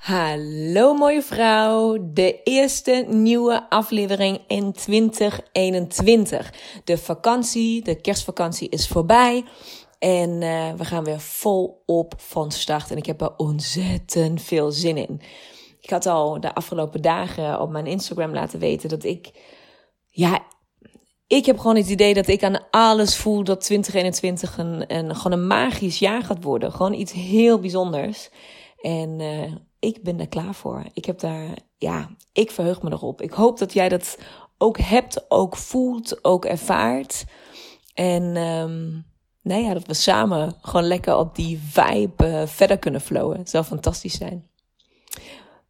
Hallo mooie vrouw, de eerste nieuwe aflevering in 2021. De vakantie, de kerstvakantie is voorbij en uh, we gaan weer volop van start en ik heb er ontzettend veel zin in. Ik had al de afgelopen dagen op mijn Instagram laten weten dat ik, ja, ik heb gewoon het idee dat ik aan alles voel dat 2021 een, een, gewoon een magisch jaar gaat worden. Gewoon iets heel bijzonders. En uh, ik ben er klaar voor. Ik heb daar, ja, ik verheug me erop. Ik hoop dat jij dat ook hebt, ook voelt, ook ervaart. En um, nou ja, dat we samen gewoon lekker op die vibe uh, verder kunnen flowen. Het zou fantastisch zijn.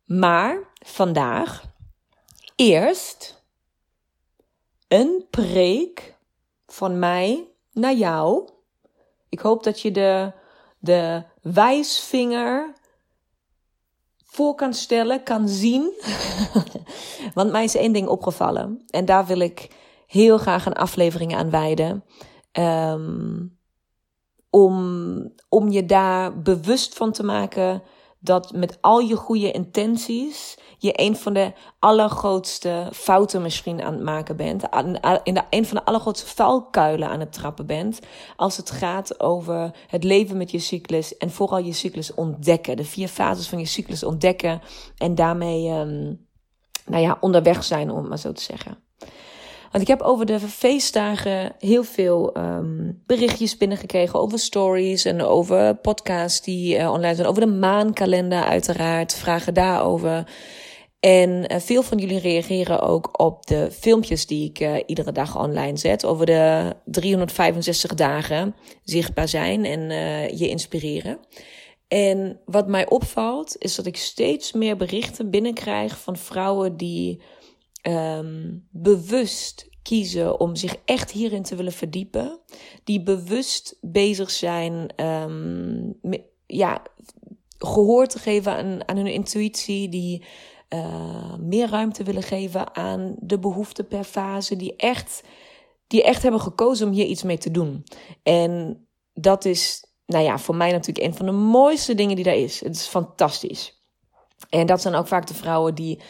Maar vandaag eerst een preek van mij naar jou. Ik hoop dat je de, de wijsvinger voor kan stellen, kan zien. Want mij is één ding opgevallen. En daar wil ik heel graag een aflevering aan wijden. Um, om, om je daar bewust van te maken dat met al je goede intenties je een van de allergrootste fouten misschien aan het maken bent. In de, een van de allergrootste valkuilen aan het trappen bent. Als het gaat over het leven met je cyclus en vooral je cyclus ontdekken. De vier fases van je cyclus ontdekken en daarmee, um, nou ja, onderweg zijn, om het maar zo te zeggen. Want ik heb over de feestdagen heel veel um, berichtjes binnengekregen over stories en over podcasts die uh, online zijn. Over de maankalender uiteraard, vragen daarover. En uh, veel van jullie reageren ook op de filmpjes die ik uh, iedere dag online zet. Over de 365 dagen zichtbaar zijn en je inspireren. En wat mij opvalt, is dat ik steeds meer berichten binnenkrijg van vrouwen die um, bewust kiezen om zich echt hierin te willen verdiepen. Die bewust bezig zijn, um, ja, gehoor te geven aan, aan hun intuïtie. Die uh, meer ruimte willen geven aan de behoeften per fase. Die echt, die echt hebben gekozen om hier iets mee te doen. En dat is, nou ja, voor mij natuurlijk een van de mooiste dingen die er is. Het is fantastisch. En dat zijn ook vaak de vrouwen die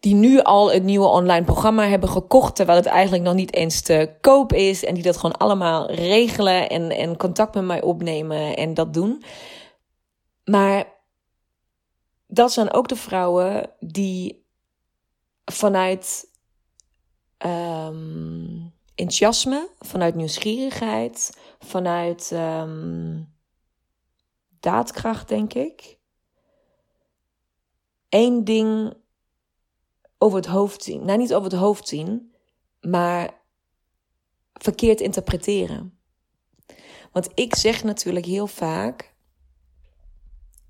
die nu al het nieuwe online programma hebben gekocht, terwijl het eigenlijk nog niet eens te koop is. En die dat gewoon allemaal regelen en, contact met mij opnemen en dat doen. Maar dat zijn ook de vrouwen die vanuit um, enthousiasme, vanuit nieuwsgierigheid, vanuit um, daadkracht, denk ik. Eén ding over het hoofd zien. Nou, niet over het hoofd zien, maar verkeerd interpreteren. Want ik zeg natuurlijk heel vaak.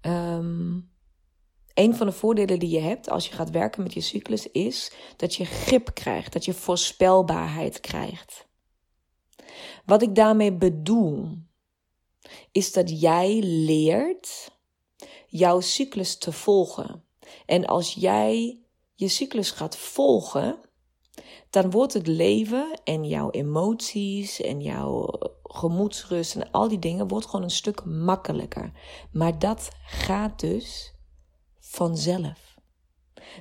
Um, een van de voordelen die je hebt als je gaat werken met je cyclus is dat je grip krijgt, dat je voorspelbaarheid krijgt. Wat ik daarmee bedoel, is dat jij leert jouw cyclus te volgen. En als jij je cyclus gaat volgen, dan wordt het leven en jouw emoties en jouw gemoedsrust en al die dingen wordt gewoon een stuk makkelijker. Maar dat gaat dus vanzelf.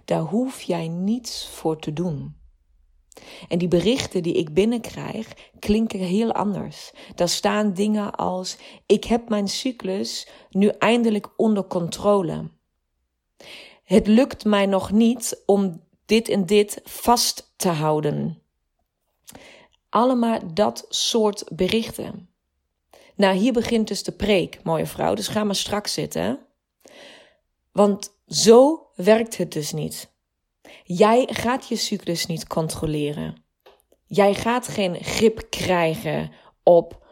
Daar hoef jij niets voor te doen. En die berichten die ik binnenkrijg klinken heel anders. Daar staan dingen als: Ik heb mijn cyclus nu eindelijk onder controle het lukt mij nog niet om dit en dit vast te houden. Allemaal dat soort berichten. Nou, hier begint dus de preek, mooie vrouw. Dus ga maar straks zitten. Want zo werkt het dus niet. Jij gaat je cyclus niet controleren. Jij gaat geen grip krijgen op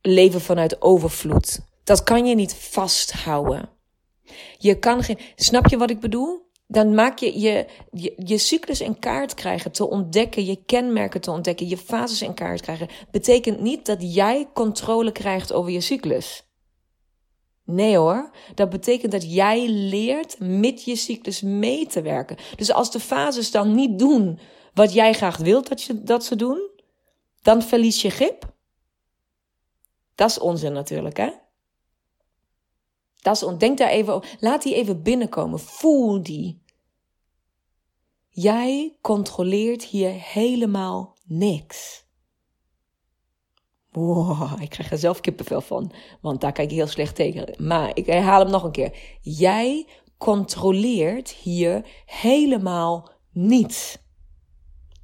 leven vanuit overvloed. Dat kan je niet vasthouden. Je kan geen. Snap je wat ik bedoel? Dan maak je je, je cyclus in kaart krijgen, te ontdekken, je kenmerken te ontdekken, je fases in kaart krijgen, betekent niet dat jij controle krijgt over je cyclus. Nee hoor, dat betekent dat jij leert met je cyclus mee te werken. Dus als de fases dan niet doen wat jij graag wilt dat, je, dat ze doen, dan verlies je grip. Dat is onzin natuurlijk, hè? Dat is, denk daar even over. Laat die even binnenkomen. Voel die. Jij controleert hier helemaal niks. Wow, ik krijg er zelf kippenvel van, want daar kijk ik heel slecht tegen. Maar ik herhaal hem nog een keer. Jij controleert hier helemaal niets.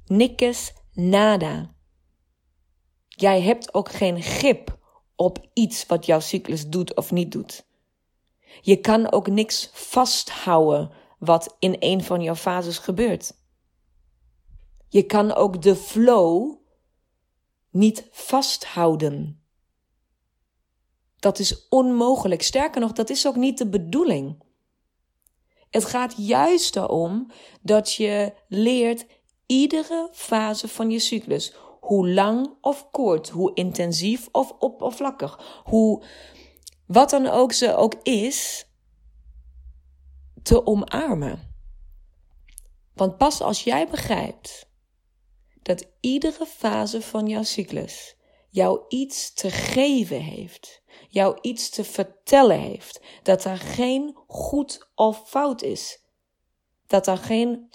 Niks, nada. Jij hebt ook geen grip op iets wat jouw cyclus doet of niet doet. Je kan ook niks vasthouden wat in een van jouw fases gebeurt. Je kan ook de flow niet vasthouden. Dat is onmogelijk. Sterker nog, dat is ook niet de bedoeling. Het gaat juist erom dat je leert iedere fase van je cyclus, hoe lang of kort, hoe intensief of oppervlakkig, hoe wat dan ook ze ook is, te omarmen. Want pas als jij begrijpt dat iedere fase van jouw cyclus jou iets te geven heeft, jou iets te vertellen heeft, dat er geen goed of fout is, dat er geen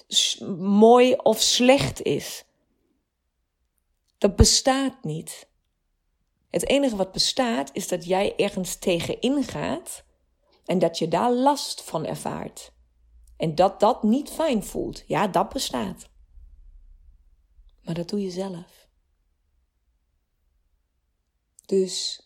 mooi of slecht is. Dat bestaat niet. Het enige wat bestaat is dat jij ergens tegenin gaat en dat je daar last van ervaart. En dat dat niet fijn voelt. Ja, dat bestaat. Maar dat doe je zelf. Dus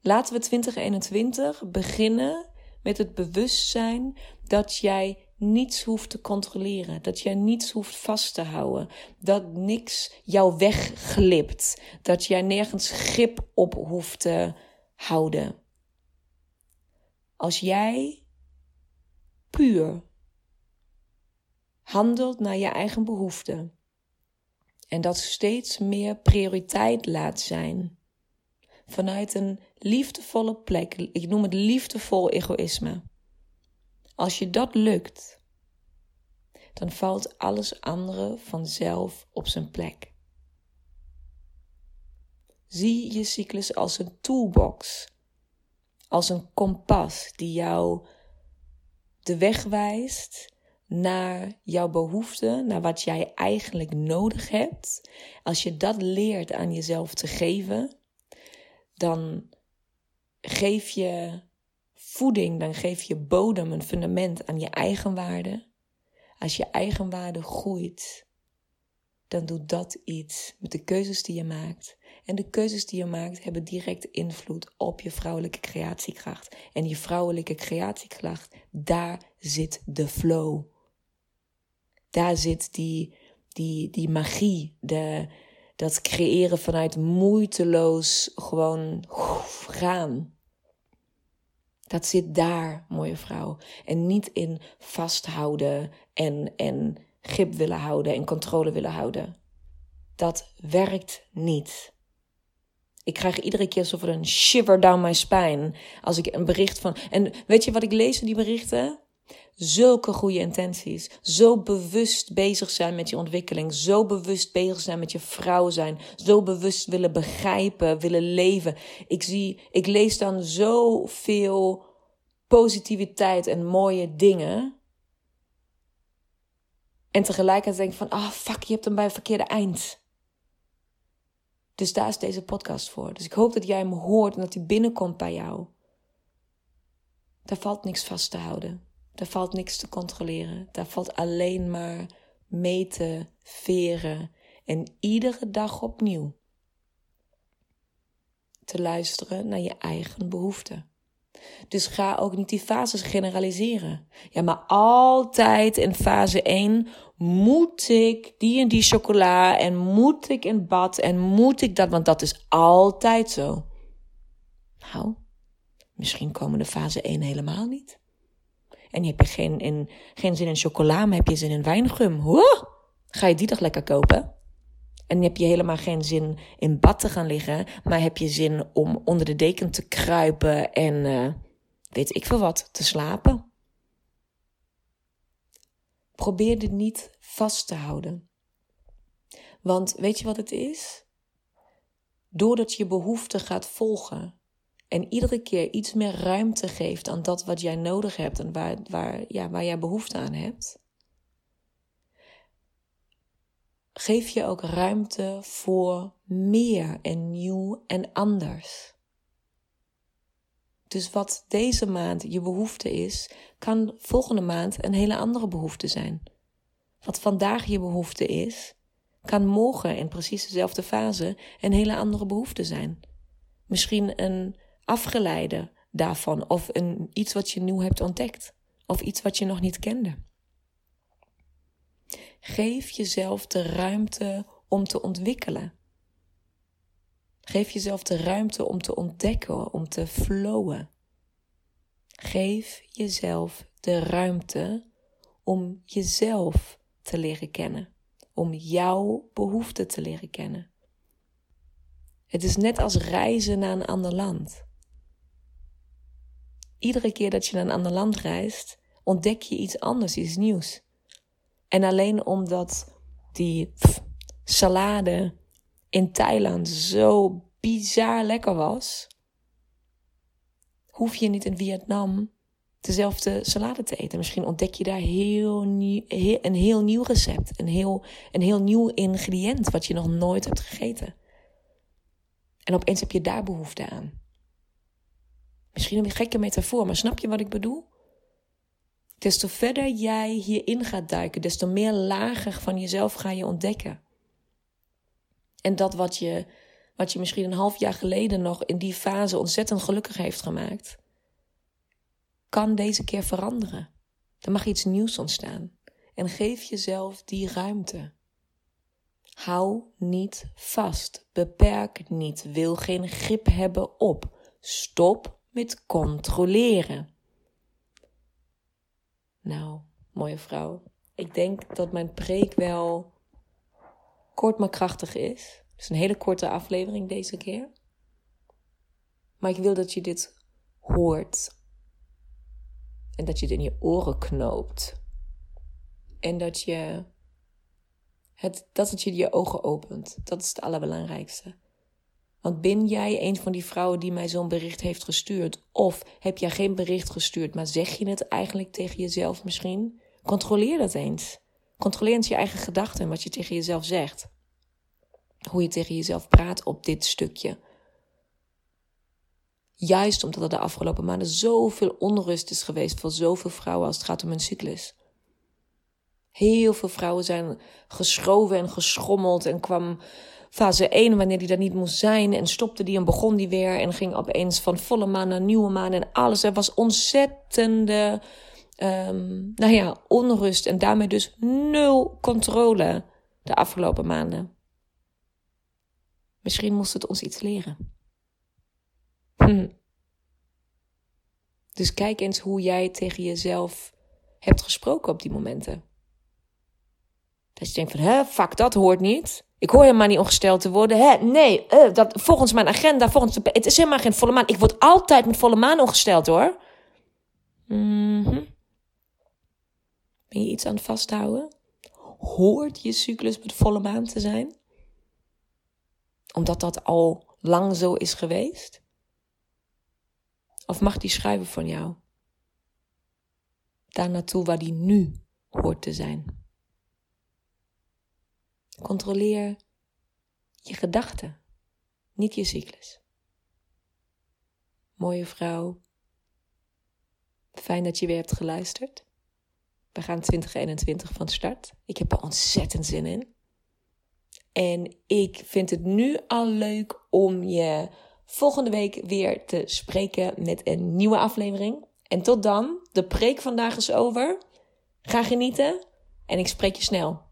laten we 2021 beginnen met het bewustzijn dat jij niets hoeft te controleren, dat jij niets hoeft vast te houden, dat niks jou wegglipt, dat jij nergens grip op hoeft te houden. Als jij puur handelt naar je eigen behoeften en dat steeds meer prioriteit laat zijn vanuit een liefdevolle plek, ik noem het liefdevol egoïsme. Als je dat lukt, dan valt alles andere vanzelf op zijn plek. Zie je cyclus als een toolbox als een kompas die jou de weg wijst naar jouw behoeften, naar wat jij eigenlijk nodig hebt. Als je dat leert aan jezelf te geven, dan geef je voeding, dan geef je bodem, een fundament aan je eigenwaarde. Als je eigenwaarde groeit, dan doet dat iets met de keuzes die je maakt en de keuzes die je maakt hebben direct invloed op je vrouwelijke creatiekracht. En je vrouwelijke creatiekracht, daar zit de flow. Daar zit die, die, die magie, de, dat creëren vanuit moeiteloos gewoon gaan. Dat zit daar, mooie vrouw. En niet in vasthouden en, en grip willen houden en controle willen houden. Dat werkt niet. Ik krijg iedere keer alsof er een shiver down my spine. Als ik een bericht van. En weet je wat ik lees in die berichten? Zulke goede intenties. Zo bewust bezig zijn met je ontwikkeling. Zo bewust bezig zijn met je vrouw zijn. Zo bewust willen begrijpen, willen leven. Ik zie, ik lees dan zoveel positiviteit en mooie dingen. En tegelijkertijd denk ik van, ah fuck, je hebt hem bij het verkeerde eind. Dus daar is deze podcast voor. Dus ik hoop dat jij hem hoort en dat hij binnenkomt bij jou. Daar valt niks vast te houden. Daar valt niks te controleren. Daar valt alleen maar mee te veren. En iedere dag opnieuw te luisteren naar je eigen behoeften. Dus ga ook niet die fases generaliseren. Ja, maar altijd in fase 1 moet ik die en die chocola en moet ik in bad en moet ik dat, want dat is altijd zo. Nou, misschien komen de fase 1 helemaal niet. En heb je geen, geen zin in chocola, maar heb je zin in wijngum. Ga je die toch lekker kopen? En heb je helemaal geen zin in bad te gaan liggen, maar heb je zin om onder de deken te kruipen en uh, weet ik veel wat, te slapen? Probeer dit niet vast te houden. Want weet je wat het is? Doordat je behoefte gaat volgen en iedere keer iets meer ruimte geeft aan dat wat jij nodig hebt en waar, waar, ja, waar jij behoefte aan hebt, geef je ook ruimte voor meer en nieuw en anders. Dus wat deze maand je behoefte is, kan volgende maand een hele andere behoefte zijn. Wat vandaag je behoefte is, kan morgen in precies dezelfde fase een hele andere behoefte zijn. Misschien een afgeleide daarvan of iets wat je nieuw hebt ontdekt of iets wat je nog niet kende. Geef jezelf de ruimte om te ontwikkelen. Geef jezelf de ruimte om te ontdekken, om te flowen. Geef jezelf de ruimte om jezelf te leren kennen, om jouw behoeften te leren kennen. Het is net als reizen naar een ander land. Iedere keer dat je naar een ander land reist, ontdek je iets anders, iets nieuws. En alleen omdat die salade in Thailand zo bizar lekker was, hoef je niet in Vietnam dezelfde salade te eten. Misschien ontdek je daar heel een heel nieuw recept, een heel, een heel nieuw ingrediënt wat je nog nooit hebt gegeten. En opeens heb je daar behoefte aan. Misschien een gekke metafoor, maar snap je wat ik bedoel? Des te verder jij hierin gaat duiken, des te meer lager van jezelf ga je ontdekken. En dat wat je, wat je misschien een half jaar geleden nog in die fase ontzettend gelukkig heeft gemaakt, kan deze keer veranderen. Er mag iets nieuws ontstaan. En geef jezelf die ruimte. Hou niet vast. Beperk niet. Wil geen grip hebben op. Stop met controleren. Nou, mooie vrouw. Ik denk dat mijn preek wel kort maar krachtig is. Het is een hele korte aflevering deze keer. Maar ik wil dat je dit hoort. En dat je het in je oren knoopt. En dat je het, dat het je je ogen opent. Dat is het allerbelangrijkste. Want ben jij een van die vrouwen die mij zo'n bericht heeft gestuurd? Of heb jij geen bericht gestuurd, maar zeg je het eigenlijk tegen jezelf misschien? Controleer dat eens. Controleer eens je eigen gedachten en wat je tegen jezelf zegt. Hoe je tegen jezelf praat op dit stukje. Juist omdat er de afgelopen maanden zoveel onrust is geweest voor zoveel vrouwen als het gaat om hun cyclus. Heel veel vrouwen zijn geschoven en geschommeld en kwam fase 1, wanneer die daar niet moest zijn. En stopte die en begon die weer. En ging opeens van volle maan naar nieuwe maan. En alles. Er was ontzettende, um, nou ja, onrust. En daarmee dus nul controle de afgelopen maanden. Misschien moest het ons iets leren. Hm. Dus kijk eens hoe jij tegen jezelf hebt gesproken op die momenten. Dat je denkt van, hè, fuck, dat hoort niet. Ik hoor helemaal niet ongesteld te worden. Hè? Nee, uh, dat, volgens mijn agenda, volgens de, het is helemaal geen volle maan. Ik word altijd met volle maan ongesteld hoor. Mm. Ben je iets aan het vasthouden? Hoort je cyclus met volle maan te zijn? Omdat dat al lang zo is geweest? Of mag die schuiven van jou? Daar naartoe waar die nu hoort te zijn. Controleer je gedachten, niet je cyclus. Mooie vrouw. Fijn dat je weer hebt geluisterd. We gaan 2021 van start. Ik heb er ontzettend zin in. En ik vind het nu al leuk om je volgende week weer te spreken met een nieuwe aflevering. En tot dan, de preek vandaag is over. Ga genieten en ik spreek je snel.